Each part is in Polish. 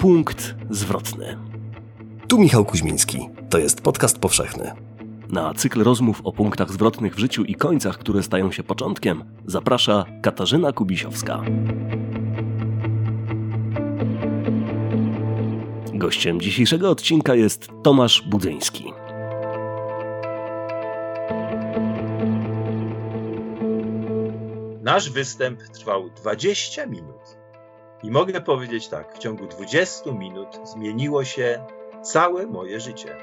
Punkt zwrotny. Tu Michał Kuźmiński. To jest podcast powszechny. Na cykl rozmów o punktach zwrotnych w życiu i końcach, które stają się początkiem, zaprasza Katarzyna Kubisiowska. Gościem dzisiejszego odcinka jest Tomasz Budzyński. Nasz występ trwał 20 minut. I mogę powiedzieć tak, w ciągu 20 minut zmieniło się całe moje życie.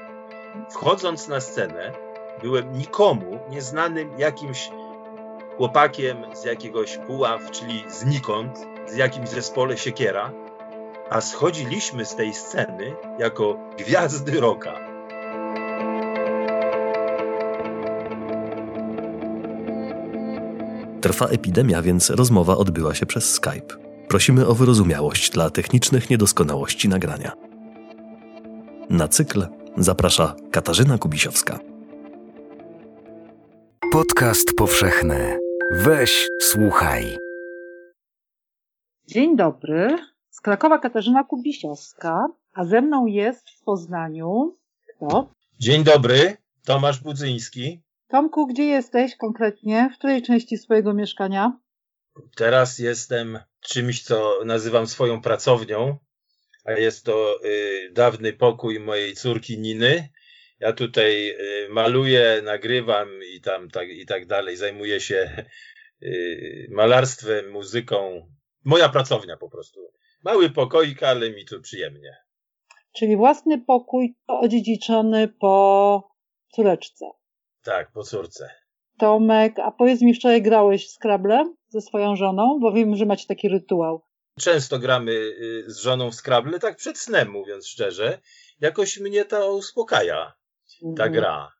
Wchodząc na scenę, byłem nikomu nieznanym jakimś chłopakiem z jakiegoś puław, czyli znikąd, z jakimś zespole siekiera, a schodziliśmy z tej sceny jako gwiazdy roka. Trwa epidemia, więc rozmowa odbyła się przez Skype. Prosimy o wyrozumiałość dla technicznych niedoskonałości nagrania. Na cykl zaprasza Katarzyna Kubisiowska. Podcast powszechny. Weź, słuchaj. Dzień dobry. Z Krakowa Katarzyna Kubisiowska, a ze mną jest w Poznaniu kto? Dzień dobry, Tomasz Budzyński. Tomku, gdzie jesteś konkretnie? W której części swojego mieszkania? Teraz jestem czymś, co nazywam swoją pracownią, a jest to y, dawny pokój mojej córki Niny. Ja tutaj y, maluję, nagrywam i tam tak, i tak dalej. Zajmuję się y, malarstwem, muzyką. Moja pracownia po prostu. Mały pokoik, ale mi tu przyjemnie. Czyli własny pokój odziedziczony po córeczce. Tak, po córce. Tomek, a powiedz mi, wczoraj grałeś w Scrabble ze swoją żoną, bo wiem, że macie taki rytuał. Często gramy y, z żoną w Scrabble, tak przed snem, mówiąc szczerze. Jakoś mnie to uspokaja, ta Mhm. gra.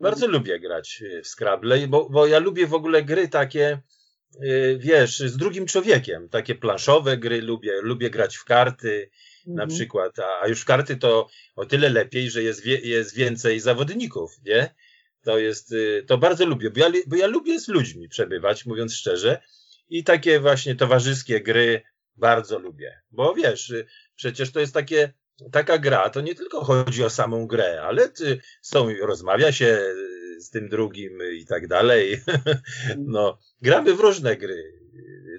Bardzo lubię grać y, w Scrabble, bo, bo ja lubię w ogóle gry takie, y, wiesz, z drugim człowiekiem. Takie planszowe gry lubię, lubię grać w karty na Mhm. przykład, a, a już w karty to o tyle lepiej, że jest, wie, jest więcej zawodników, nie? To jest, y, to bardzo lubię, bo ja, bo ja lubię z ludźmi przebywać, mówiąc szczerze, i takie właśnie towarzyskie gry bardzo lubię, bo wiesz, y, przecież to jest takie, taka gra, to nie tylko chodzi o samą grę, ale ty, są, rozmawia się y, z tym drugim i tak dalej. No, gramy w różne gry.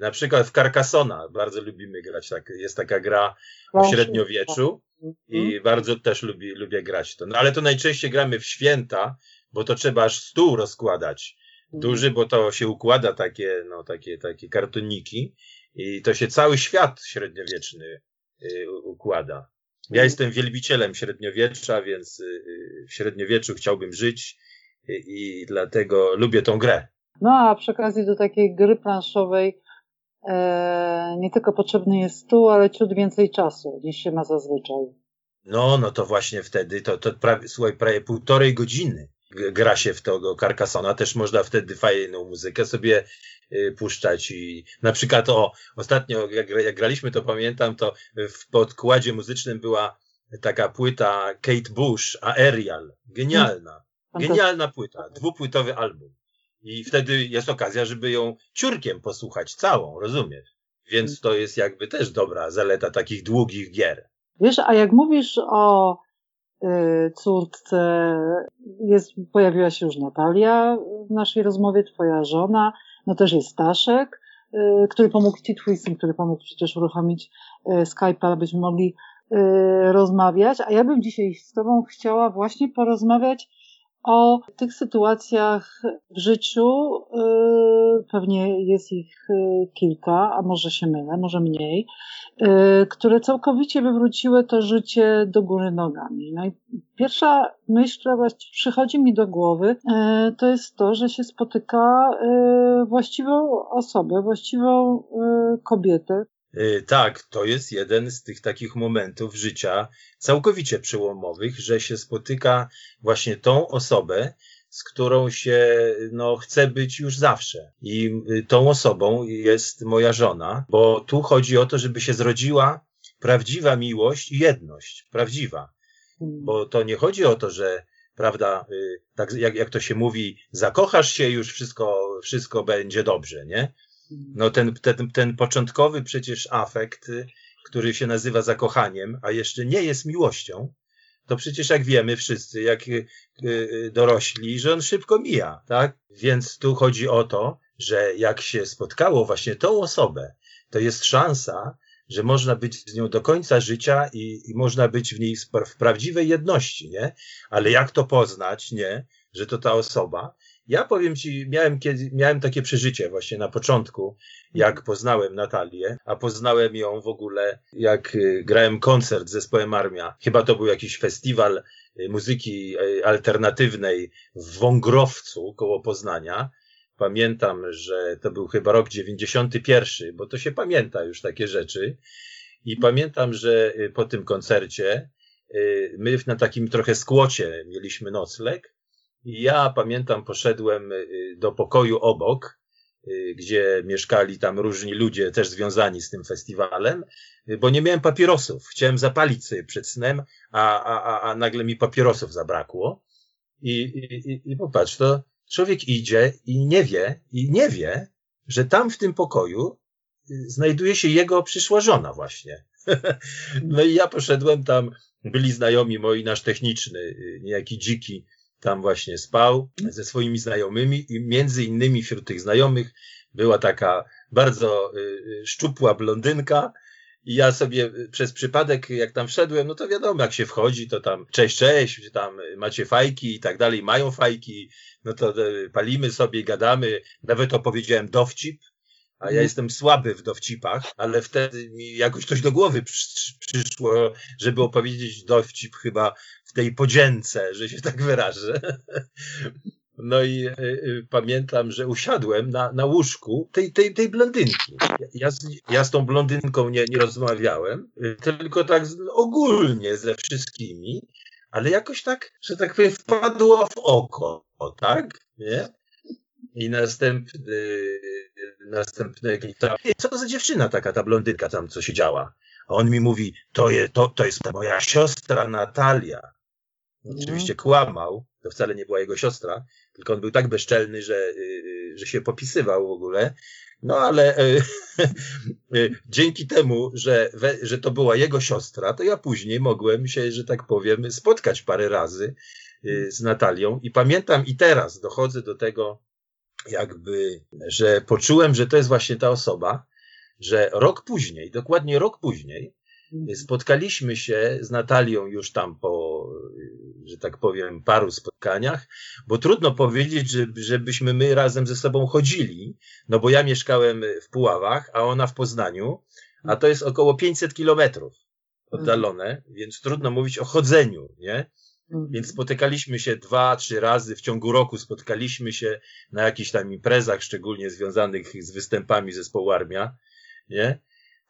Na przykład w Carcassona bardzo lubimy grać. Tak, jest taka gra o średniowieczu i bardzo też lubi, lubię grać to. No ale to najczęściej gramy w święta, bo to trzeba aż stół rozkładać. Duży, bo to się układa takie, no, takie, takie kartoniki i to się cały świat średniowieczny y, układa. Ja jestem wielbicielem średniowiecza, więc y, y, w średniowieczu chciałbym żyć y, i dlatego lubię tą grę. No a przy okazji do takiej gry planszowej e, nie tylko potrzebny jest stół, ale ciut więcej czasu niż się ma zazwyczaj. No, no to właśnie wtedy, to, to prawie, słuchaj, prawie półtorej godziny gra się w tego Carcassona. Też można wtedy fajną muzykę sobie y, puszczać i na przykład o, ostatnio jak, jak graliśmy, to pamiętam, to w podkładzie muzycznym była taka płyta Kate Bush, Aerial. Genialna. Genialna płyta. Dwupłytowy album. I wtedy jest okazja, żeby ją ciurkiem posłuchać całą, rozumiesz? Więc to jest jakby też dobra zaleta takich długich gier. Wiesz, a jak mówisz o córce, jest, pojawiła się już Natalia w naszej rozmowie, twoja żona, no też jest Staszek, y, który pomógł ci, twój syn, który pomógł przecież uruchomić y, Skype'a, abyśmy mogli y, rozmawiać, a ja bym dzisiaj z tobą chciała właśnie porozmawiać o tych sytuacjach w życiu, y, pewnie jest ich y, kilka, a może się mylę, może mniej, y, które całkowicie wywróciły to życie do góry nogami. No pierwsza myśl, która przychodzi mi do głowy, to jest to, że się spotyka właściwą osobę, właściwą kobietę, Tak, to jest jeden z tych takich momentów życia całkowicie przełomowych, że się spotyka właśnie tą osobę, z którą się no, chce być już zawsze. I y, tą osobą jest moja żona, bo tu chodzi o to, żeby się zrodziła prawdziwa miłość i jedność. Prawdziwa. Bo to nie chodzi o to, że prawda, y, tak jak, jak to się mówi, zakochasz się już wszystko, wszystko będzie dobrze, nie? No ten, ten, ten początkowy przecież afekt, y, który się nazywa zakochaniem, a jeszcze nie jest miłością, to przecież jak wiemy wszyscy, jak y, y, dorośli, że on szybko mija, tak? Więc tu chodzi o to, że jak się spotkało właśnie tą osobę, to jest szansa, że można być z nią do końca życia i, i można być w niej w prawdziwej jedności, nie? Ale jak to poznać, nie? Że to ta osoba. Ja powiem ci, miałem, kiedy, miałem takie przeżycie właśnie na początku, jak poznałem Natalię, a poznałem ją w ogóle, jak y, grałem koncert z zespołem Armia. Chyba to był jakiś festiwal y, muzyki y, alternatywnej w Wągrowcu koło Poznania. Pamiętam, że to był chyba rok 91, bo to się pamięta już takie rzeczy. I pamiętam, że po tym koncercie my na takim trochę skłocie mieliśmy nocleg. Ja pamiętam, poszedłem do pokoju obok Y, gdzie mieszkali tam różni ludzie też związani z tym festiwalem, y, bo nie miałem papierosów. Chciałem zapalić sobie przed snem, a, a, a nagle mi papierosów zabrakło. I, i, I popatrz, to człowiek idzie i nie wie, i nie wie, że tam w tym pokoju y, znajduje się jego przyszła żona właśnie. no i ja poszedłem tam, byli znajomi moi, nasz techniczny, niejaki dziki, tam właśnie spał ze swoimi znajomymi i między innymi wśród tych znajomych była taka bardzo y, y, szczupła blondynka, i ja sobie przez przypadek, jak tam wszedłem, no to wiadomo, jak się wchodzi, to tam cześć, cześć, tam macie fajki i tak dalej, mają fajki, no to y, palimy sobie, gadamy. Nawet opowiedziałem dowcip, a ja jestem słaby w dowcipach, ale wtedy mi jakoś coś do głowy przyszło, żeby opowiedzieć dowcip chyba w tej podzięce, że się tak wyrażę. No i y, y, pamiętam, że usiadłem na, na łóżku tej, tej, tej blondynki. Ja z, ja z tą blondynką nie, nie rozmawiałem, y, tylko tak ogólnie ze wszystkimi, ale jakoś tak, że tak powiem, wpadło w oko, tak? Nie? I następny, następny tam, co to za dziewczyna taka, ta blondynka tam, co się działa? A on mi mówi, to, je, to, to jest moja siostra Natalia. Oczywiście kłamał, to wcale nie była jego siostra, tylko on był tak bezczelny, że, y, że się popisywał w ogóle. No ale y, y, dzięki temu, że, że to była jego siostra, to ja później mogłem się, że tak powiem, spotkać parę razy z Natalią i pamiętam i teraz dochodzę do tego, jakby, że poczułem, że to jest właśnie ta osoba, że rok później, dokładnie rok później, spotkaliśmy się z Natalią już tam po, że tak powiem, paru spotkaniach, bo trudno powiedzieć, że, żebyśmy my razem ze sobą chodzili, no bo ja mieszkałem w Puławach, a ona w Poznaniu, a to jest około 500 kilometrów oddalone, więc trudno mówić o chodzeniu, nie? Mhm. Więc spotykaliśmy się dwa, trzy razy w ciągu roku, spotkaliśmy się na jakichś tam imprezach, szczególnie związanych z występami zespołu Armia, nie?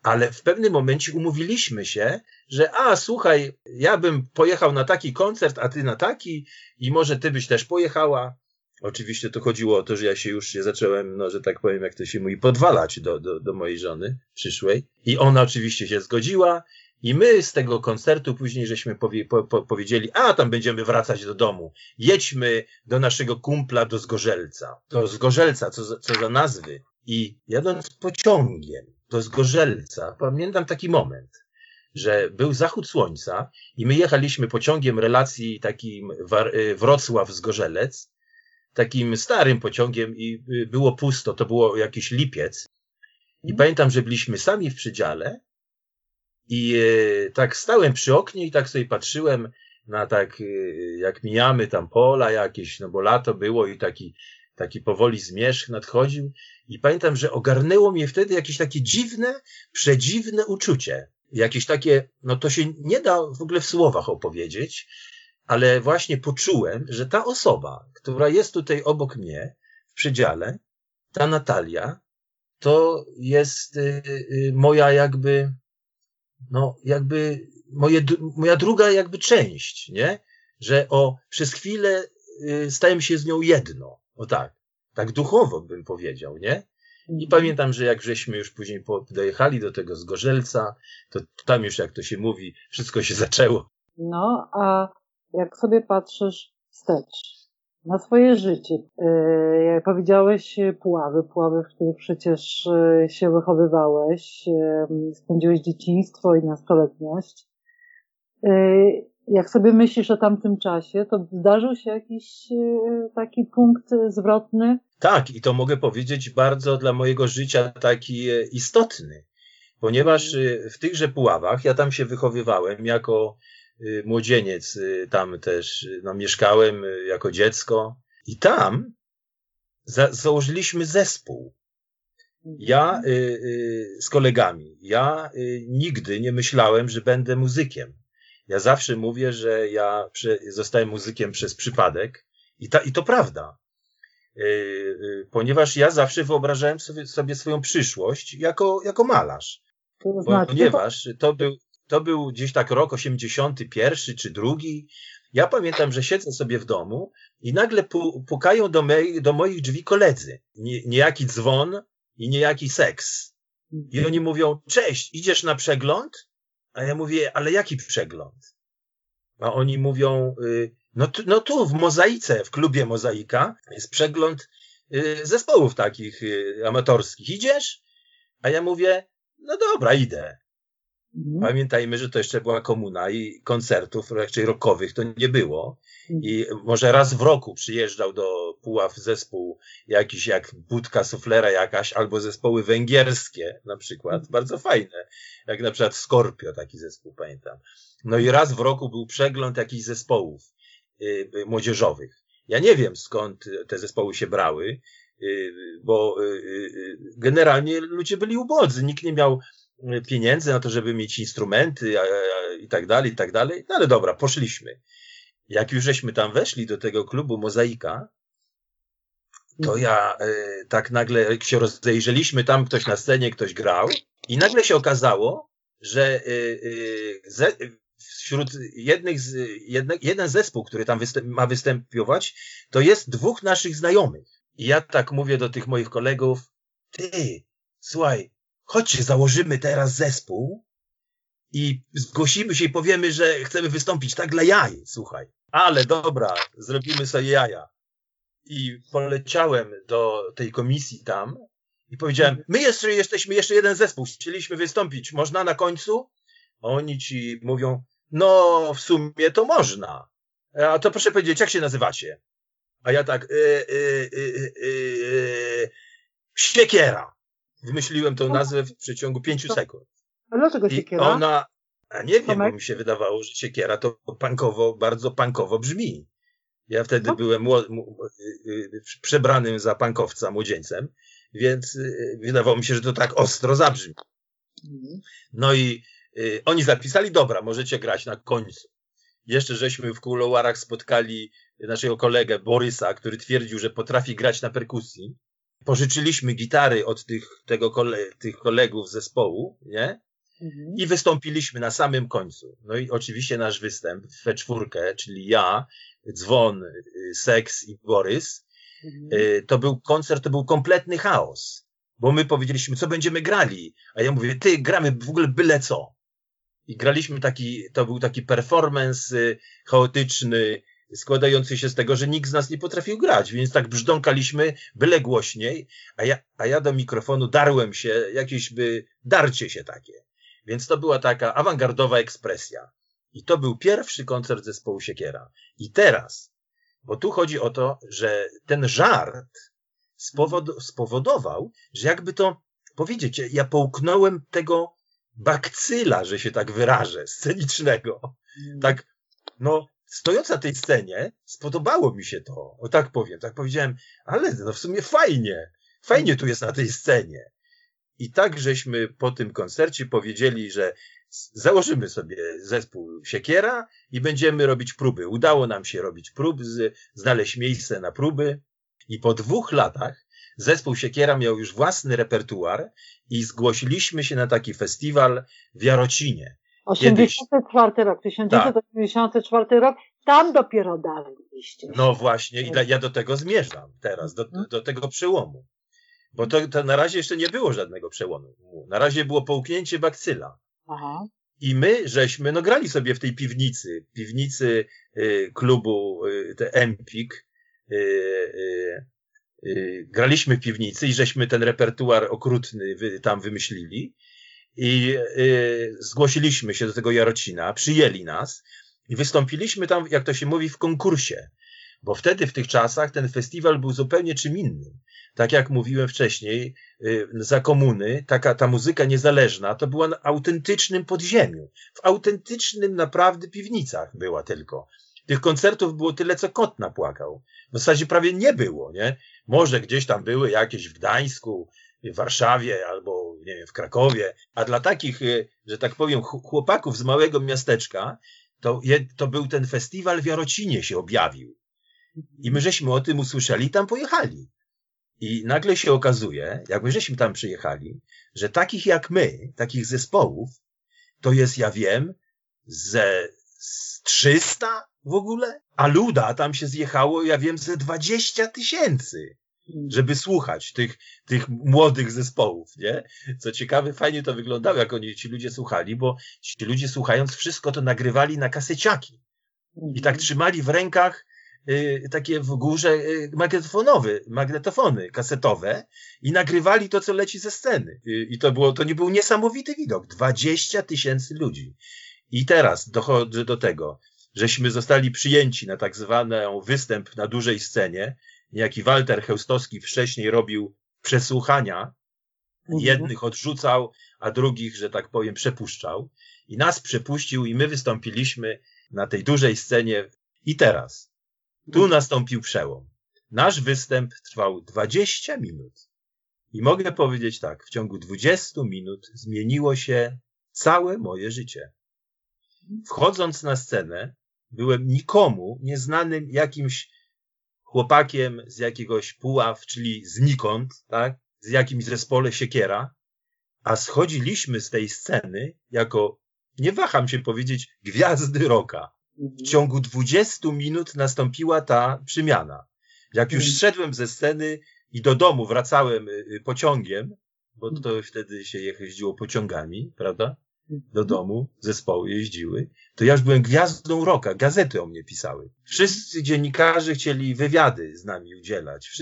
Ale w pewnym momencie umówiliśmy się, że a słuchaj, ja bym pojechał na taki koncert, a ty na taki i może ty byś też pojechała. Oczywiście to chodziło o to, że ja się już się zacząłem, no, że tak powiem, jak to się mówi, podwalać do, do, do mojej żony przyszłej. I ona oczywiście się zgodziła i my z tego koncertu później żeśmy powie, po, po, powiedzieli, a tam będziemy wracać do domu. Jedźmy do naszego kumpla do Zgorzelca. To Zgorzelca, co za, co za nazwy. I jadąc pociągiem do Zgorzelca, pamiętam taki moment, że był zachód słońca i my jechaliśmy pociągiem relacji takim y, Wrocław-Zgorzelec, takim starym pociągiem i y, było pusto, to było jakiś lipiec. I pamiętam, że byliśmy sami w przydziale i e, tak stałem przy oknie i tak sobie patrzyłem na tak, e, jak mijamy tam pola jakieś, no bo lato było i taki, taki powoli zmierzch nadchodził. I pamiętam, że ogarnęło mnie wtedy jakieś takie dziwne, przedziwne uczucie. Jakieś takie, no to się nie da w ogóle w słowach opowiedzieć, ale właśnie poczułem, że ta osoba, która jest tutaj obok mnie w przedziale, ta Natalia, to jest y, y, moja jakby no jakby moje, moja druga jakby część, nie? Że o, przez chwilę y, stałem się z nią jedno. O tak. Tak duchowo bym powiedział, nie? I mhm. pamiętam, że jak żeśmy już później dojechali do tego Zgorzelca, to tam już, jak to się mówi, wszystko się zaczęło. No, a jak sobie patrzysz wstecz, na swoje życie. E, jak powiedziałeś, Puławy, Puławy, w których przecież e, się wychowywałeś, e, spędziłeś dzieciństwo i nastoletniość. Jak sobie myślisz o tamtym czasie, to zdarzył się jakiś taki punkt zwrotny? Tak, i to mogę powiedzieć bardzo dla mojego życia taki istotny, ponieważ w tychże Puławach, ja tam się wychowywałem jako młodzieniec, y, tam też y, no, mieszkałem jako dziecko i tam za, założyliśmy zespół. Ja y, y, z kolegami. Ja y, nigdy nie myślałem, że będę muzykiem. Ja zawsze mówię, że ja zostałem muzykiem przez przypadek i, ta, i to prawda. Ponieważ ja zawsze wyobrażałem sobie, sobie swoją przyszłość jako, jako malarz. To znaczy, ponieważ to był, to był gdzieś tak rok 81 czy drugi. Ja pamiętam, że siedzę sobie w domu i nagle pukają do, mej, do moich drzwi koledzy. Nie, niejaki dzwon i niejaki seks. I oni mówią, cześć, idziesz na przegląd? A ja mówię, ale jaki przegląd? A oni mówią, y, no, tu, no tu w Mozaice, w klubie Mozaika jest przegląd y, zespołów takich y, amatorskich. Idziesz? A ja mówię, no dobra, idę. Mhm. Pamiętajmy, że to jeszcze była komuna i koncertów raczej rockowych to nie było. Mhm. I może raz w roku przyjeżdżał do Puław zespół jakiś jak Budka Suflera jakaś, albo zespoły węgierskie na przykład, mhm. bardzo fajne. Jak na przykład Scorpio, taki zespół pamiętam. No i raz w roku był przegląd jakichś zespołów y, y, młodzieżowych. Ja nie wiem skąd te zespoły się brały, y, bo generalnie ludzie byli ubodzy. Nikt nie miał pieniędzy na to, żeby mieć instrumenty i tak dalej, i tak dalej. No ale dobra, poszliśmy. Jak już żeśmy tam weszli do tego klubu Mozaika, to ja e, tak nagle jak się rozejrzeliśmy, tam ktoś na scenie, ktoś grał i nagle się okazało, że e, e, ze, wśród jednych z, jedne, jeden zespół, który tam występ, ma występować, to jest dwóch naszych znajomych. I ja tak mówię do tych moich kolegów, ty, słuchaj, chodźcie, założymy teraz zespół i zgłosimy się i powiemy, że chcemy wystąpić tak dla jaj, słuchaj. Ale dobra, zrobimy sobie jaja. I poleciałem do tej komisji tam i powiedziałem, my jeszcze jesteśmy jeszcze jeden zespół, chcieliśmy wystąpić, można na końcu? Oni ci mówią, no w sumie to można. A to proszę powiedzieć, jak się nazywacie? A ja tak, yy, yy, yy, yy, Świekiera. Wymyśliłem tą nazwę w przeciągu pięciu sekund. A dlaczego siekiera? I ona, a nie wiem, Tomek? bo mi się wydawało, że siekiera to pankowo, bardzo pankowo brzmi. Ja wtedy no. byłem y, y, przebranym za pankowca młodzieńcem, więc y, wydawało mi się, że to tak ostro zabrzmi. Mhm. No i oni zapisali, dobra, możecie grać na końcu. Jeszcze żeśmy w kuluarach spotkali naszego kolegę Borysa, który twierdził, że potrafi grać na perkusji pożyczyliśmy gitary od tych, tego kole, tych kolegów z zespołu, nie? Mhm. I wystąpiliśmy na samym końcu. No i oczywiście nasz występ we czwórkę, czyli ja, Dzwon, Seks i Borys, mhm. Y, to był koncert, to był kompletny chaos. Bo my powiedzieliśmy, co będziemy grali. A ja mówię, ty, gramy w ogóle byle co. I graliśmy taki, to był taki performance y, chaotyczny, składający się z tego, że nikt z nas nie potrafił grać, więc tak brzdąkaliśmy byle głośniej, a ja, a ja do mikrofonu darłem się, jakieś by darcie się takie. Więc to była taka awangardowa ekspresja. I to był pierwszy koncert zespołu Siekiera. I teraz, bo tu chodzi o to, że ten żart spowod spowodował, że jakby to powiedzieć, ja połknąłem tego bakcyla, że się tak wyrażę, scenicznego. Tak, no, stojąc na tej scenie, spodobało mi się to. O tak powiem, tak powiedziałem, ale no w sumie fajnie. Fajnie tu jest na tej scenie. I tak żeśmy po tym koncercie powiedzieli, że założymy sobie zespół Siekiera i będziemy robić próby. Udało nam się robić próby, znaleźć miejsce na próby. I po dwóch latach zespół Siekiera miał już własny repertuar i zgłosiliśmy się na taki festiwal w Jarocinie. 84 rok, 1984 tak. rok, tam dopiero dalej iście. No właśnie, i ja do tego zmierzam teraz, do, mhm. do tego przełomu. Bo to, to na razie jeszcze nie było żadnego przełomu. Na razie było połknięcie bakcyla. Aha. I my żeśmy, no grali sobie w tej piwnicy, piwnicy y, klubu y, te Empik, graliśmy w piwnicy i żeśmy ten repertuar okrutny tam wymyślili i zgłosiliśmy się do tego Jarocina, przyjęli nas i wystąpiliśmy tam, jak to się mówi, w konkursie. Bo wtedy, w tych czasach, ten festiwal był zupełnie czym innym. Tak jak mówiłem wcześniej, y, za komuny, taka ta muzyka niezależna, to była na autentycznym podziemiu. W autentycznym naprawdę piwnicach była tylko. Tych koncertów było tyle, co kot napłakał. W zasadzie prawie nie było, nie? Może gdzieś tam były jakieś w Gdańsku, w Warszawie albo, nie wiem, w Krakowie, a dla takich, y, że tak powiem, chłopaków z małego miasteczka, to, to był ten festiwal w Jarocinie się objawił. I my żeśmy o tym usłyszeli i tam pojechali. I nagle się okazuje, jak my żeśmy tam przyjechali, że takich jak my, takich zespołów, to jest, ja wiem, ze 300 w ogóle, a luda tam się zjechało, ja wiem, ze 20 tysięcy, żeby słuchać tych, tych młodych zespołów, nie? Co ciekawe, fajnie to wyglądało, jak oni, ci ludzie słuchali, bo ci ludzie słuchając wszystko to nagrywali na kaseciaki. I tak trzymali w rękach Y, takie w górze y, magnetofony kasetowe i nagrywali to, co leci ze sceny. Y, I to było, to nie był niesamowity widok. 20 tysięcy ludzi. I teraz dochodzę do tego, żeśmy zostali przyjęci na tak zwany występ na dużej scenie. Jaki Walter Heustowski wcześniej robił przesłuchania. Mhm. Jednych odrzucał, a drugich, że tak powiem, przepuszczał. I nas przepuścił i my wystąpiliśmy na tej dużej scenie. I teraz tu nastąpił przełom. Nasz występ trwał 20 minut. I mogę powiedzieć tak, w ciągu 20 minut zmieniło się całe moje życie. Wchodząc na scenę, byłem nikomu nieznanym jakimś chłopakiem z jakiegoś puław, czyli znikąd, tak? Z jakimś zespole siekiera, a schodziliśmy z tej sceny jako, nie waham się powiedzieć, gwiazdy roka. W ciągu 20 minut nastąpiła ta przemiana. Jak już mhm. szedłem ze sceny i do domu wracałem y, y, pociągiem, bo mhm. to wtedy się jeździło pociągami, prawda? Do domu zespoły jeździły, to ja już byłem gwiazdą roka, gazety o mnie pisały. Wszyscy dziennikarze chcieli wywiady z nami udzielać,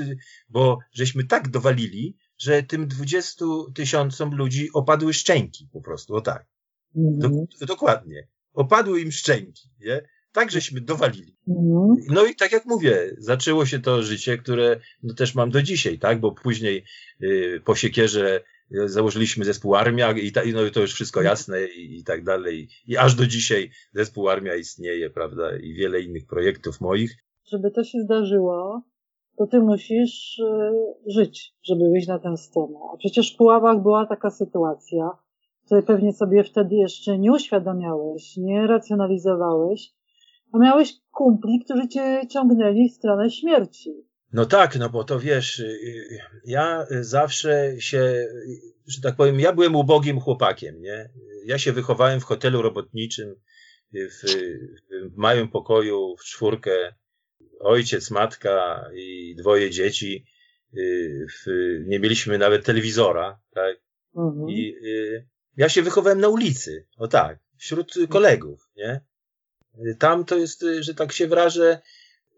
bo żeśmy tak dowalili, że tym 20 tysiącom ludzi opadły szczęki po prostu, o tak. Do, mhm. dokładnie opadły im szczęki, nie? Tak żeśmy dowalili. Mhm. No i tak jak mówię, zaczęło się to życie, które no też mam do dzisiaj, tak? Bo później y, po siekierze założyliśmy zespół Armia i, ta, no, to już wszystko jasne i, i tak dalej. I aż do dzisiaj zespół Armia istnieje, prawda? I wiele innych projektów moich. Żeby to się zdarzyło, to ty musisz y, żyć, żeby wyjść na tę scenę. A przecież w Puławach była taka sytuacja, której pewnie sobie wtedy jeszcze nie uświadamiałeś, nie racjonalizowałeś, a miałeś kumpli, którzy cię ciągnęli w stronę śmierci. No tak, no bo to wiesz, y, y, ja zawsze się, że tak powiem, ja byłem ubogim chłopakiem, nie? Ja się wychowałem w hotelu robotniczym, w, w małym pokoju, w czwórkę, ojciec, matka i dwoje dzieci. Y, w, nie mieliśmy nawet telewizora, tak? Mhm. I ja się wychowałem na ulicy, o tak, wśród kolegów, nie? Tam to jest, że tak się wrażę,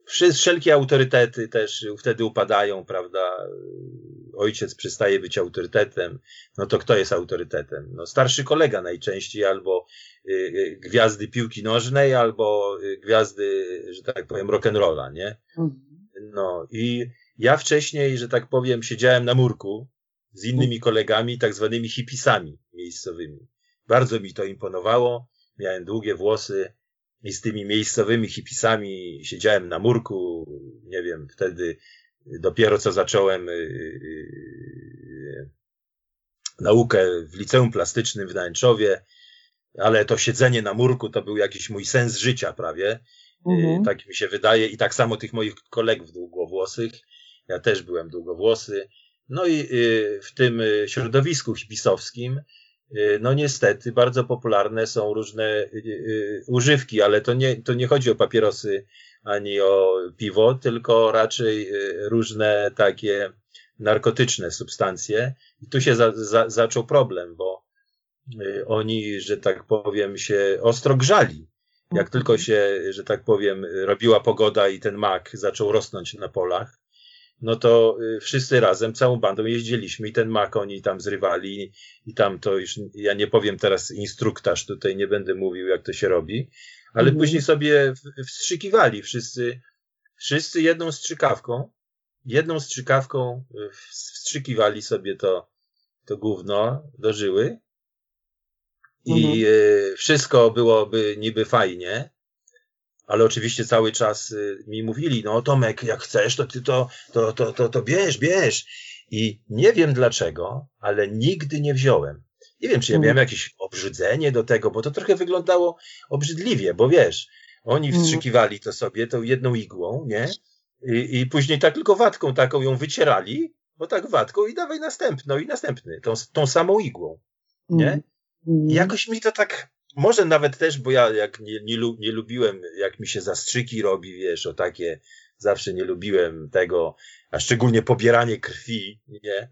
wszelkie autorytety też wtedy upadają, prawda? Ojciec przestaje być autorytetem, no to kto jest autorytetem? No starszy kolega najczęściej, albo y, y, gwiazdy piłki nożnej, albo y, gwiazdy, że tak powiem, rock'n'rolla, nie? Mhm. No i ja wcześniej, że tak powiem, siedziałem na murku z innymi kolegami, tak zwanymi hipisami miejscowymi. Bardzo mi to imponowało. Miałem długie włosy i z tymi miejscowymi hipisami siedziałem na murku. Nie wiem, wtedy dopiero co zacząłem y, y, y, naukę w liceum plastycznym w Nęczowie, ale to siedzenie na murku to był jakiś mój sens życia prawie. Mhm. Tak mi się wydaje i tak samo tych moich kolegów długowłosych. Ja też byłem długowłosy. No i w tym środowisku hipisowskim no niestety bardzo popularne są różne y, y, używki, ale to nie, to nie chodzi o papierosy ani o piwo, tylko raczej różne takie narkotyczne substancje. I tu się za, za, zaczął problem, bo oni, że tak powiem, się ostro grzali. Jak tylko się, że tak powiem, robiła pogoda i ten mak zaczął rosnąć na polach, no to y, wszyscy razem, całą bandą jeździliśmy i ten mak oni tam zrywali i tam to już, ja nie powiem teraz instruktaż, tutaj nie będę mówił jak to się robi, ale Mhm. później sobie wstrzykiwali wszyscy, wszyscy jedną strzykawką, jedną strzykawką y, wstrzykiwali sobie to, to gówno do żyły i Mhm. y, wszystko byłoby niby fajnie, ale oczywiście cały czas y, mi mówili, no Tomek, jak chcesz, to ty to, to, to, to, to bierz, bierz. I nie wiem dlaczego, ale nigdy nie wziąłem. Nie wiem, czy ja miałem jakieś obrzydzenie do tego, bo to trochę wyglądało obrzydliwie, bo wiesz, oni Mhm. wstrzykiwali to sobie tą jedną igłą, nie? I, I później tak tylko watką taką ją wycierali, bo tak watką i dawaj następną i następny, tą, tą samą igłą. Nie? I jakoś mi to tak, może nawet też, bo ja jak nie, nie, nie lubiłem, jak mi się zastrzyki robi, wiesz, o takie, zawsze nie lubiłem tego, a szczególnie pobieranie krwi, nie?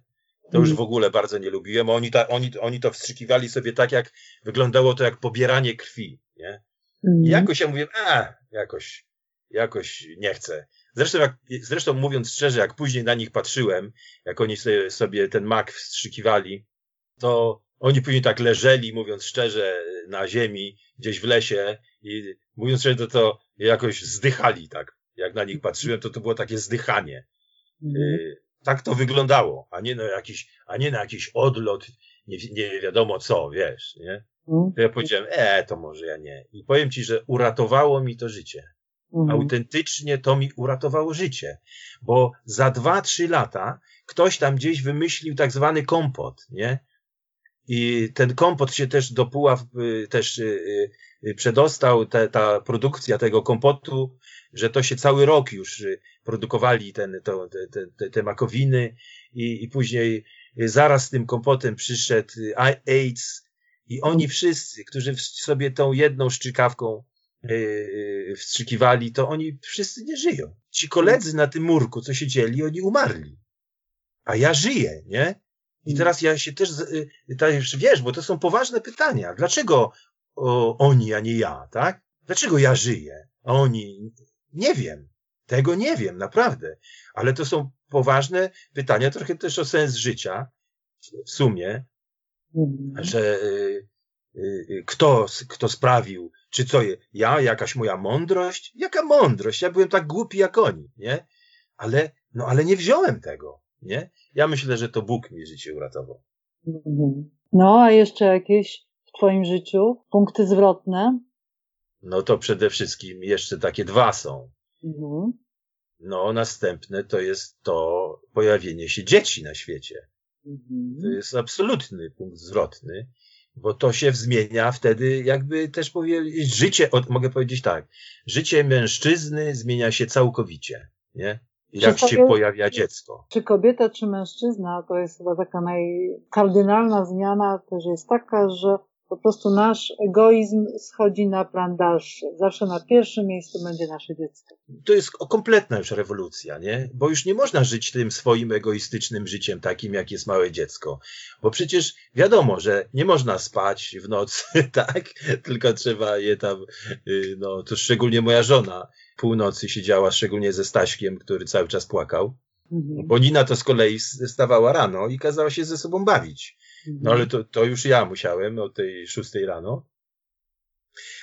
To już Mhm. w ogóle bardzo nie lubiłem. Oni, ta, oni, oni to wstrzykiwali sobie tak, jak wyglądało to jak pobieranie krwi, nie? Mhm. I jakoś ja mówię, a, jakoś, jakoś nie chcę. Zresztą, jak, zresztą mówiąc szczerze, jak później na nich patrzyłem, jak oni sobie, sobie ten mak wstrzykiwali, to oni później tak leżeli, mówiąc szczerze, na ziemi, gdzieś w lesie i mówiąc szczerze, to, to jakoś zdychali tak. Jak na nich patrzyłem, to to było takie zdychanie. Mhm. Y, tak to wyglądało, a nie na jakiś, a nie na jakiś odlot, nie, nie wiadomo co, wiesz, nie? Mhm. To ja powiedziałem, e, to może ja nie. I powiem ci, że uratowało mi to życie. Mhm. Autentycznie to mi uratowało życie. Bo za dwa, trzy lata ktoś tam gdzieś wymyślił tak zwany kompot, nie? I ten kompot się też do Puław y, też y, y, przedostał, te, ta produkcja tego kompotu, że to się cały rok już produkowali ten, to, te, te, te, makowiny i, i później zaraz z tym kompotem przyszedł AIDS i oni wszyscy, którzy sobie tą jedną szczykawką wstrzykiwali, to oni wszyscy nie żyją. Ci koledzy na tym murku, co siedzieli, oni umarli. A ja żyję, nie? I teraz ja się też, y, też wiesz, bo to są poważne pytania. Dlaczego o, oni, a nie ja, tak? Dlaczego ja żyję, a oni? Nie wiem. Tego nie wiem, naprawdę. Ale to są poważne pytania, trochę też o sens życia, w sumie, Mhm. że y, y, kto, kto sprawił, czy co, ja, jakaś moja mądrość? Jaka mądrość? Ja byłem tak głupi jak oni, nie? Ale, no ale nie wziąłem tego, nie? Ja myślę, że to Bóg mi życie uratował. Mhm. No, a jeszcze jakieś w Twoim życiu punkty zwrotne? No to przede wszystkim jeszcze takie dwa są. Mhm. No, następne to jest to pojawienie się dzieci na świecie. To Mhm. jest absolutny punkt zwrotny, bo to się zmienia wtedy, jakby też powiedzieć, życie, mogę powiedzieć tak, życie mężczyzny zmienia się całkowicie, nie? Jak się pojawia dziecko. Czy kobieta, czy mężczyzna, to jest chyba taka najkardynalna zmiana też jest taka, że po prostu nasz egoizm schodzi na plan dalszy. Zawsze na pierwszym miejscu będzie nasze dziecko. To jest kompletna już rewolucja, nie? Bo już nie można żyć tym swoim egoistycznym życiem, takim jak jest małe dziecko. Bo przecież wiadomo, że nie można spać w nocy, tak? Tylko trzeba je tam, y, no to szczególnie moja żona północy siedziała, szczególnie ze Staśkiem, który cały czas płakał. Mhm. Bo Nina to z kolei stawała rano i kazała się ze sobą bawić. No ale to, to już ja musiałem o tej szóstej rano.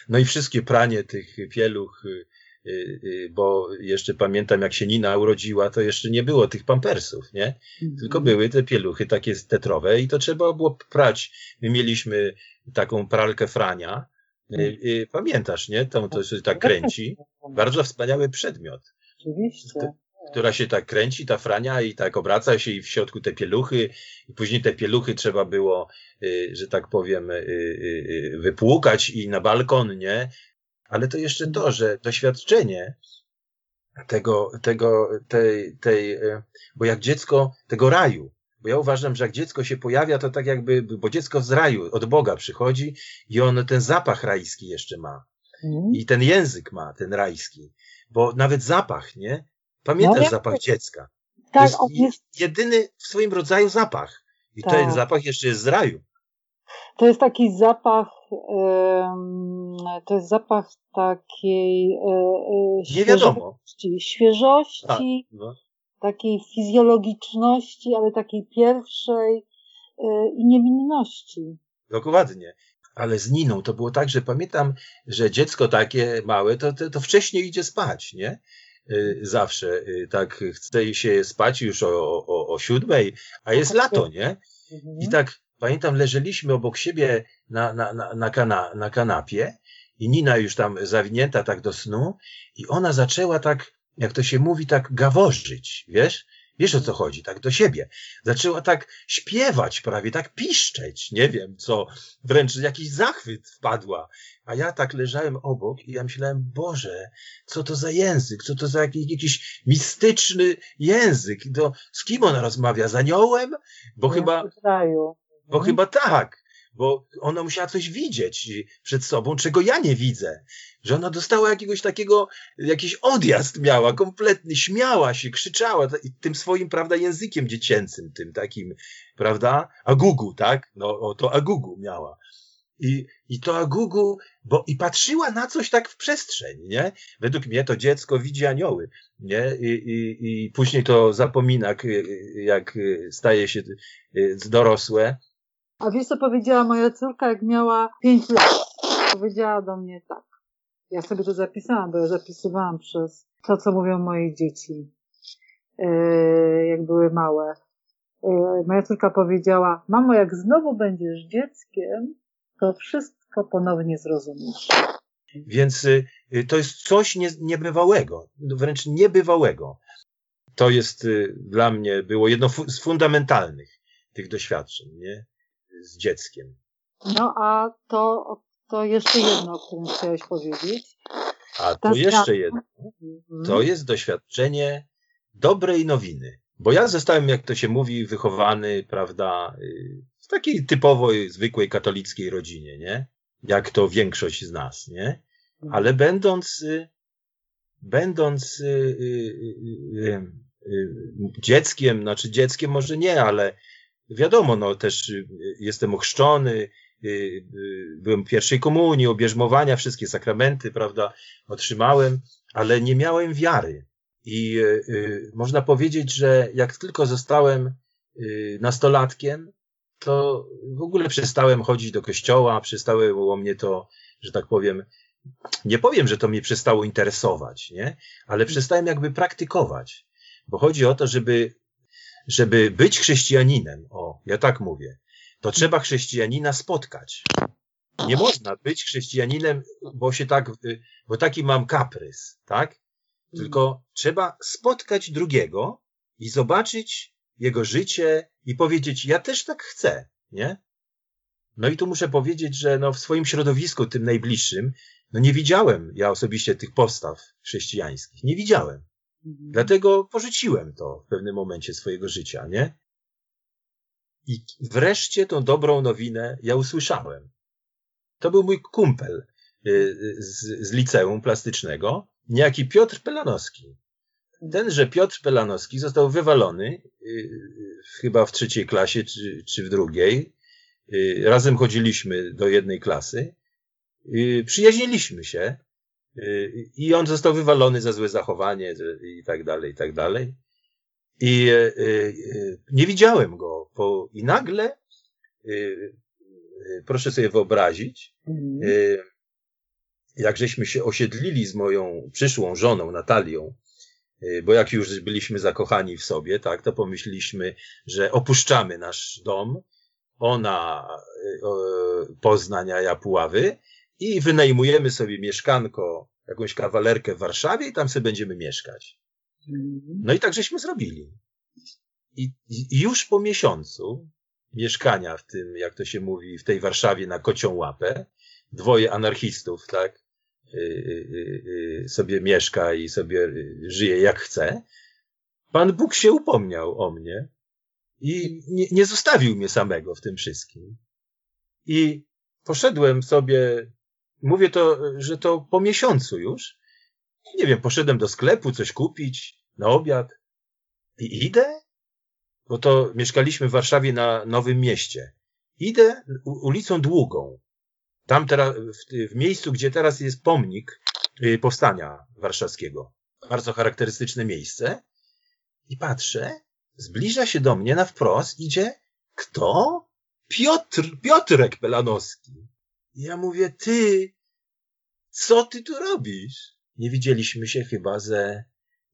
No i wszystkie pranie tych pieluch, y, y, y, bo jeszcze pamiętam jak się Nina urodziła, to jeszcze nie było tych pampersów, nie? Mhm. Tylko były te pieluchy takie tetrowe i to trzeba było prać. My mieliśmy taką pralkę Frania. Y, Pamiętasz, nie? Tą, to się tak kręci. Bardzo wspaniały przedmiot Oczywiście. Która się tak kręci, ta frania i tak obraca się i w środku te pieluchy i później te pieluchy trzeba było, y, że tak powiem, y, y, wypłukać i na balkon, nie? Ale to jeszcze to, że doświadczenie tego, tego, tej, tej, bo jak dziecko, tego raju, bo ja uważam, że jak dziecko się pojawia, to tak jakby, bo dziecko z raju, od Boga przychodzi i ono ten zapach rajski jeszcze ma. Mhm. I ten język ma, ten rajski. Bo nawet zapach, nie? Pamiętasz No, zapach dziecka? Tak, jest on jest, jedyny w swoim rodzaju zapach. I Tak. ten zapach jeszcze jest z raju. to jest taki zapach to jest zapach takiej e, e, świeżości, świeżości Tak, no. takiej fizjologiczności, ale takiej pierwszej e, i niewinności. Dokładnie. Ale z Niną to było tak, że pamiętam, że dziecko takie małe, to, to, to wcześniej idzie spać, nie? Y, Zawsze y, tak chce się spać już o, o, o siódmej, a jest lato, nie? Mhm. I tak pamiętam, leżeliśmy obok siebie na, na, na, na, kana, na kanapie i Nina już tam zawinięta tak do snu i ona zaczęła tak, jak to się mówi, tak gaworzyć, wiesz? Wiesz o co chodzi, tak do siebie. Zaczęła tak śpiewać prawie, tak piszczeć, nie wiem co, wręcz jakiś zachwyt wpadła. A ja tak leżałem obok i ja myślałem, Boże, co to za język, co to za jakiś, jakiś mistyczny język. To, z kim ona rozmawia? Z aniołem? Bo chyba, W kraju. bo Mhm. chyba tak, bo ona musiała coś widzieć przed sobą, czego ja nie widzę. Że ona dostała jakiegoś takiego, jakiś odjazd miała, kompletny, śmiała się, krzyczała tym swoim, prawda, językiem dziecięcym, tym takim, prawda, agugu, tak? No, o, to agugu miała. I, I to agugu, bo i patrzyła na coś tak w przestrzeń, nie? Według mnie to dziecko widzi anioły, nie? I, i, i później to zapomina, jak staje się y, dorosłe, A wiesz, co powiedziała moja córka, jak miała 5 lat? Powiedziała do mnie tak. Ja sobie to zapisałam, bo ja zapisywałam przez to, co mówią moje dzieci, yy, jak były małe. Yy, moja córka powiedziała, mamo, jak znowu będziesz dzieckiem, to wszystko ponownie zrozumiesz. Więc y, y, to jest coś nie, niebywałego, wręcz niebywałego. To jest y, dla mnie było jedno z fundamentalnych tych doświadczeń, nie? Z dzieckiem. No a to, to jeszcze jedno, o którym chciałeś powiedzieć. A to jeszcze jedno. Mhm. To jest doświadczenie dobrej nowiny. Bo ja zostałem, jak to się mówi, wychowany, prawda, y, w takiej typowej, zwykłej katolickiej rodzinie, nie? Jak to większość z nas, nie? ale będąc, y, będąc y, dzieckiem, znaczy dzieckiem może nie, ale wiadomo, no też y, jestem ochrzczony, y, y, byłem pierwszej komunii, obierzmowania, wszystkie sakramenty, prawda, otrzymałem, ale nie miałem wiary. I można powiedzieć, że jak tylko zostałem nastolatkiem, to w ogóle przestałem chodzić do kościoła, przestało mnie to, że tak powiem, nie powiem, że to mnie przestało interesować, nie? Ale przestałem jakby praktykować. Bo chodzi o to, żeby, żeby być chrześcijaninem, o, ja tak mówię, to trzeba chrześcijanina spotkać. Nie można być chrześcijaninem, bo się tak, y, bo taki mam kaprys, tak? Tylko trzeba spotkać drugiego i zobaczyć jego życie i powiedzieć, ja też tak chcę, nie? No i tu muszę powiedzieć, że no w swoim środowisku, tym najbliższym, no nie widziałem ja osobiście tych postaw chrześcijańskich. Nie widziałem. Mhm. Dlatego porzuciłem to w pewnym momencie swojego życia, nie? I wreszcie tą dobrą nowinę ja usłyszałem. To był mój kumpel y, y, z, z liceum plastycznego, niejaki Piotr Pelanowski. Tenże Piotr Pelanowski został wywalony y, chyba w trzeciej klasie czy, czy w drugiej. Razem chodziliśmy do jednej klasy. Przyjaźniliśmy się. Y, I on został wywalony za złe zachowanie i tak dalej, i tak dalej. I y, y, nie widziałem go. Po, I nagle, proszę sobie wyobrazić, Mhm. jak żeśmy się osiedlili z moją przyszłą żoną Natalią, bo jak już byliśmy zakochani w sobie, tak, to pomyśleliśmy, że opuszczamy nasz dom, ona y, o, Poznań, a ja Puławy i wynajmujemy sobie mieszkanko, jakąś kawalerkę w Warszawie i tam sobie będziemy mieszkać. No i tak żeśmy zrobili. I, już po miesiącu mieszkania w tym, jak to się mówi, w tej Warszawie na kocią łapę, dwoje anarchistów, tak, y, y, y, sobie mieszka i sobie żyje jak chce. Pan Bóg się upomniał o mnie i nie, nie zostawił mnie samego w tym wszystkim. I poszedłem sobie, mówię to, że to po miesiącu już, nie wiem, poszedłem do sklepu coś kupić na obiad i idę, bo to mieszkaliśmy w Warszawie na Nowym Mieście. Idę ulicą Długą. Tam teraz, w, w miejscu, gdzie teraz jest pomnik y, powstania warszawskiego. Bardzo charakterystyczne miejsce. I patrzę, zbliża się do mnie na wprost, idzie kto? Piotr, Piotrek Pelanowski. Ja mówię, ty, co ty tu robisz? Nie widzieliśmy się chyba ze,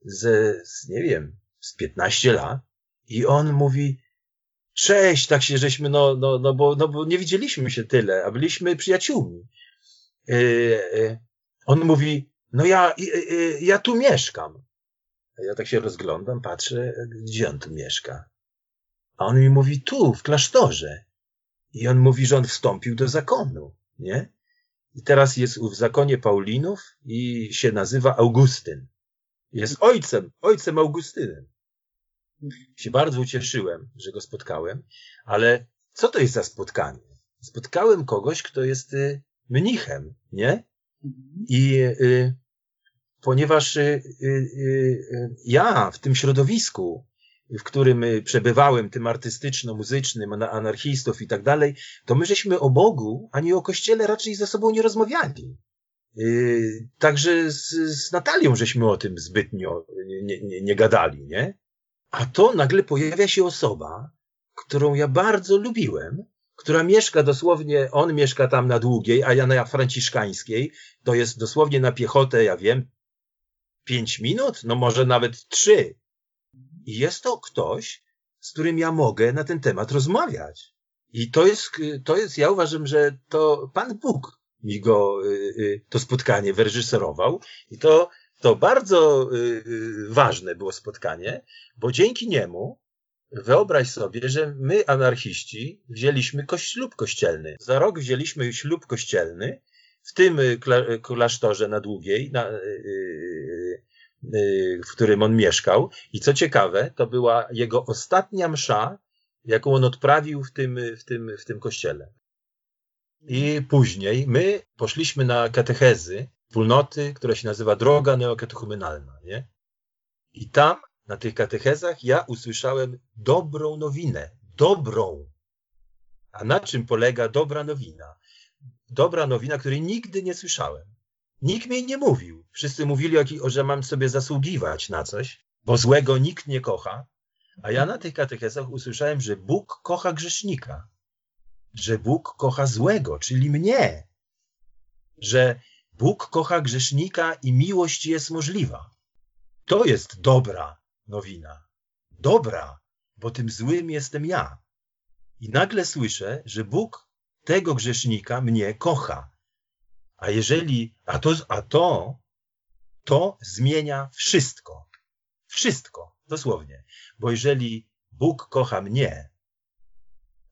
ze, z, nie wiem, z 15 lat. I on mówi, cześć, tak się żeśmy, no, no, no, bo, no bo nie widzieliśmy się tyle, a byliśmy przyjaciółmi. Yy, yy. On mówi, no ja, yy, ja tu mieszkam. Ja tak się rozglądam, patrzę, gdzie on tu mieszka. A on mi mówi, tu, w klasztorze. I on mówi, że on wstąpił do zakonu, nie? I teraz jest w zakonie Paulinów i się nazywa Augustyn. Jest ojcem, ojcem Augustynem. Się bardzo ucieszyłem, że go spotkałem, ale co to jest za spotkanie? Spotkałem kogoś, kto jest y, mnichem, nie? I y, ponieważ y, y, y, ja w tym środowisku, w którym przebywałem, tym artystyczno-muzycznym, anarchistów i tak dalej, to my żeśmy o Bogu, ani o Kościele raczej ze sobą nie rozmawiali. Także z, z Natalią żeśmy o tym zbytnio nie, nie, nie gadali, nie? A to nagle pojawia się osoba, którą ja bardzo lubiłem, która mieszka dosłownie, on mieszka tam na Długiej, a ja na Franciszkańskiej, to jest dosłownie na piechotę, ja wiem, pięć minut, no może nawet trzy. I jest to ktoś, z którym ja mogę na ten temat rozmawiać. I to jest, to jest, ja uważam, że to Pan Bóg mi go, y, y, to spotkanie wyreżyserował. I to, to bardzo y, ważne było spotkanie, bo dzięki niemu wyobraź sobie, że my, anarchiści, wzięliśmy ślub kościelny. Za rok wzięliśmy ślub kościelny w tym klasztorze na Długiej, na, w którym on mieszkał. I co ciekawe, to była jego ostatnia msza, jaką on odprawił w tym, w tym, w tym kościele. I później my poszliśmy na katechezy wspólnoty, która się nazywa Droga Neokatechumenalna, nie? I tam, na tych katechezach, ja usłyszałem dobrą nowinę. Dobrą. A na czym polega dobra nowina? Dobra nowina, której nigdy nie słyszałem. Nikt mi nie mówił. Wszyscy mówili, że mam sobie zasługiwać na coś, bo złego nikt nie kocha. A ja na tych katechezach usłyszałem, że Bóg kocha grzesznika, że Bóg kocha złego, czyli mnie, że Bóg kocha grzesznika i miłość jest możliwa. To jest dobra nowina. Dobra, bo tym złym jestem ja. I nagle słyszę, że Bóg tego grzesznika mnie kocha. A jeżeli, a to, a to, to zmienia wszystko. Wszystko, dosłownie. Bo jeżeli Bóg kocha mnie,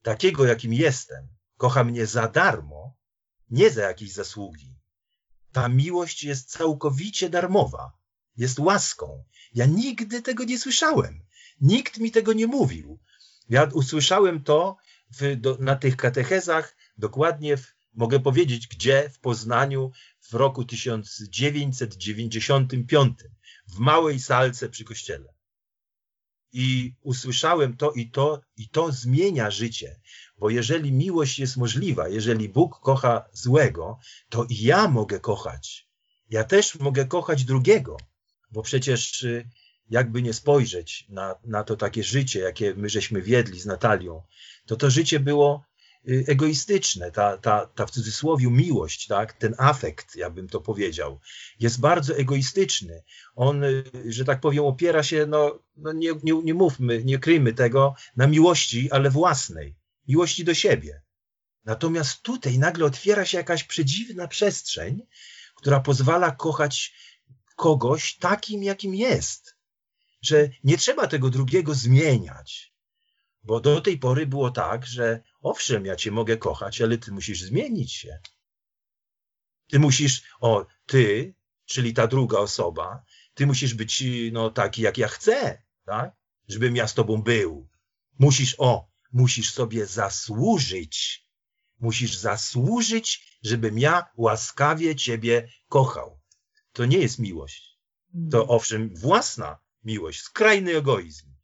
takiego jakim jestem, kocha mnie za darmo, nie za jakieś zasługi. Ta miłość jest całkowicie darmowa, jest łaską. Ja nigdy tego nie słyszałem. Nikt mi tego nie mówił. Ja usłyszałem to w, do, na tych katechezach dokładnie w Mogę powiedzieć, gdzie w Poznaniu w roku 1995, w małej salce przy kościele. I usłyszałem to i to, i to zmienia życie. Bo jeżeli miłość jest możliwa, jeżeli Bóg kocha złego, to i ja mogę kochać. Ja też mogę kochać drugiego, bo przecież y, jakby nie spojrzeć na, na to takie życie, jakie my żeśmy wiedli z Natalią, to to życie było egoistyczne, ta, ta, ta w cudzysłowie miłość, tak, ten afekt, ja bym to powiedział, jest bardzo egoistyczny. On, y, że tak powiem, opiera się, no, no nie, nie, nie mówmy, nie kryjmy tego, na miłości, ale własnej, miłości do siebie. Natomiast tutaj nagle otwiera się jakaś przedziwna przestrzeń, która pozwala kochać kogoś takim, jakim jest. Że nie trzeba tego drugiego zmieniać. Bo do tej pory było tak, że owszem, ja cię mogę kochać, ale ty musisz zmienić się. Ty musisz, o, ty, czyli ta druga osoba, ty musisz być no, taki, jak ja chcę, tak? Żebym ja z tobą był. Musisz, o, musisz sobie zasłużyć. Musisz zasłużyć, żebym ja łaskawie ciebie kochał. To nie jest miłość. To mhm. owszem, własna miłość, skrajny egoizm.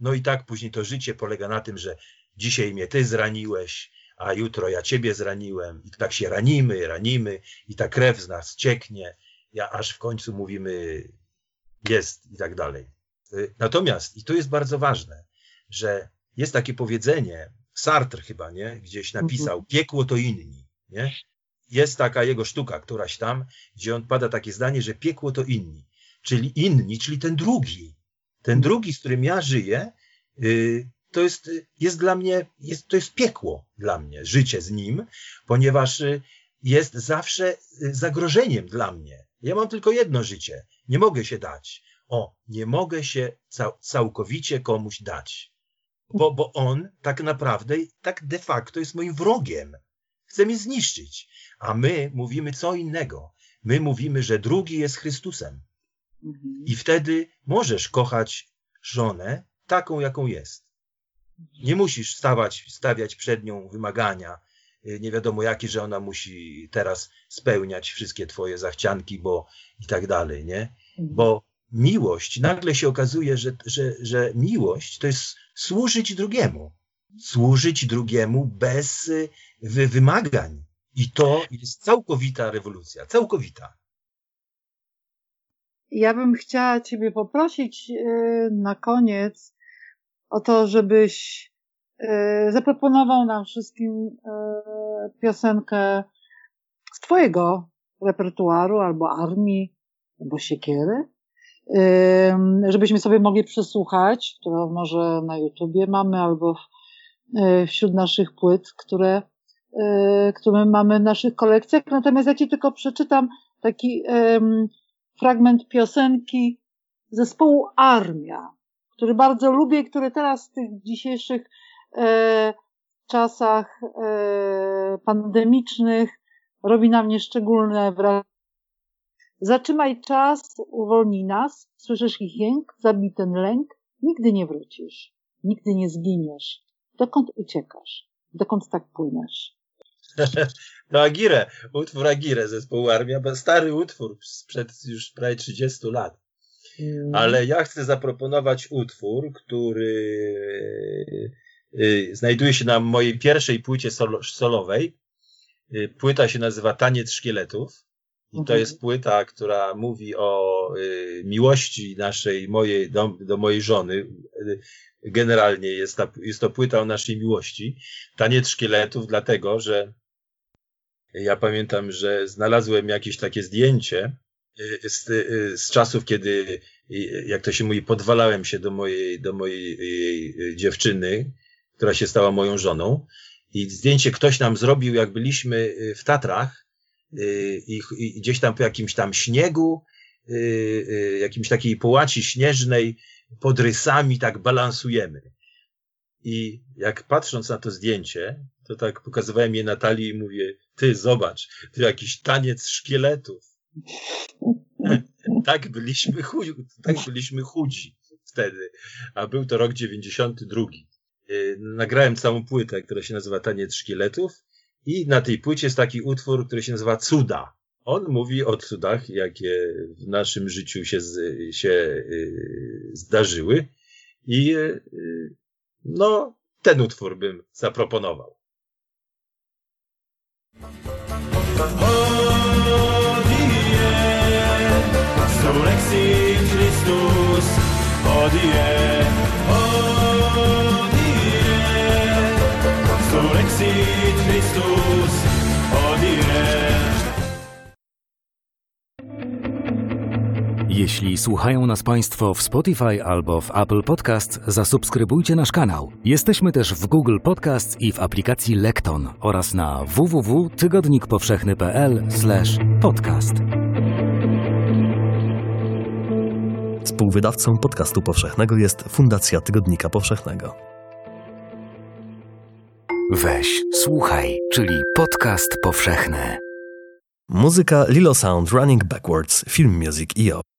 No i tak później to życie polega na tym, że dzisiaj mnie ty zraniłeś, a jutro ja ciebie zraniłem i tak się ranimy, ranimy i ta krew z nas cieknie, ja aż w końcu mówimy jest i tak dalej. Y, natomiast, i to jest bardzo ważne, że jest takie powiedzenie, Sartre chyba, nie? Gdzieś napisał, piekło to inni, nie? Jest taka jego sztuka, któraś tam, gdzie on pada takie zdanie, że piekło to inni, czyli inni, czyli ten drugi. Ten drugi, z którym ja żyję, y, to jest, jest dla mnie, jest, to jest piekło dla mnie, życie z nim, ponieważ y, jest zawsze zagrożeniem dla mnie. Ja mam tylko jedno życie, nie mogę się dać. O, nie mogę się całkowicie komuś dać, bo, bo on tak naprawdę, tak de facto jest moim wrogiem. Chce mnie zniszczyć. A my mówimy co innego. My mówimy, że drugi jest Chrystusem. Mhm. I wtedy możesz kochać żonę taką, jaką jest. Nie musisz stawać, stawiać przed nią wymagania, y, nie wiadomo jakie, że ona musi teraz spełniać wszystkie twoje zachcianki, bo i tak dalej, nie? Mhm. Bo miłość, nagle się okazuje, że, że, że miłość to jest służyć drugiemu. Służyć drugiemu bez y, wymagań. I to jest całkowita rewolucja, całkowita. Ja bym chciała Ciebie poprosić y, na koniec o to, żebyś y, zaproponował nam wszystkim piosenkę z Twojego repertuaru, albo armii, albo siekiery, żebyśmy sobie mogli przesłuchać, którą może na YouTubie mamy albo wśród naszych płyt, które, które mamy w naszych kolekcjach. Natomiast ja Ci tylko przeczytam taki fragment piosenki zespołu Armia, który bardzo lubię i który teraz w tych dzisiejszych e, czasach pandemicznych robi na mnie szczególne wrażenie Zatrzymaj czas, uwolnij nas, słyszysz ich jęk, zabij ten lęk, nigdy nie wrócisz, nigdy nie zginiesz. Dokąd uciekasz? Dokąd tak płyniesz? No Agire, utwór Agire zespołu Armia, stary utwór sprzed już prawie 30 lat. Mm. Ale ja chcę zaproponować utwór, który y, znajduje się na mojej pierwszej płycie solowej. Y, płyta się nazywa Taniec Szkieletów. I to mhm. jest płyta, która mówi o y, miłości naszej, mojej, do, do mojej żony. Generalnie jest, ta, jest to płyta o naszej miłości. Taniec szkieletów, dlatego, że ja pamiętam, że znalazłem jakieś takie zdjęcie y, z, y, z czasów, kiedy, jak to się mówi, podwalałem się do mojej, do mojej dziewczyny, która się stała moją żoną. I zdjęcie ktoś nam zrobił, jak byliśmy w Tatrach Y, i, i gdzieś tam po jakimś tam śniegu, y, y, jakimś takiej połaci śnieżnej, pod rysami tak balansujemy. I jak patrząc na to zdjęcie, to tak pokazywałem je Natalii i mówię, ty zobacz, to jakiś taniec szkieletów. tak byliśmy chudzi, tak byliśmy chudzi wtedy. A był to rok 92. Nagrałem całą płytę, która się nazywa Taniec Szkieletów i na tej płycie jest taki utwór, który się nazywa Cuda. On mówi o cudach, jakie w naszym życiu się, się y, zdarzyły. I y, no, ten utwór bym zaproponował. Odie, stolexi Christus, odie, odie, stolexi Christus. Jeśli słuchają nas Państwo w Spotify albo w Apple Podcast, zasubskrybujcie nasz kanał. Jesteśmy też w Google Podcast i w aplikacji Lekton oraz na www.tygodnikpowszechny.pl/podcast. Współwydawcą podcastu powszechnego jest Fundacja Tygodnika Powszechnego. Weź, słuchaj, czyli podcast powszechny. Muzyka Lilo Sound Running Backwards, Film Music IO.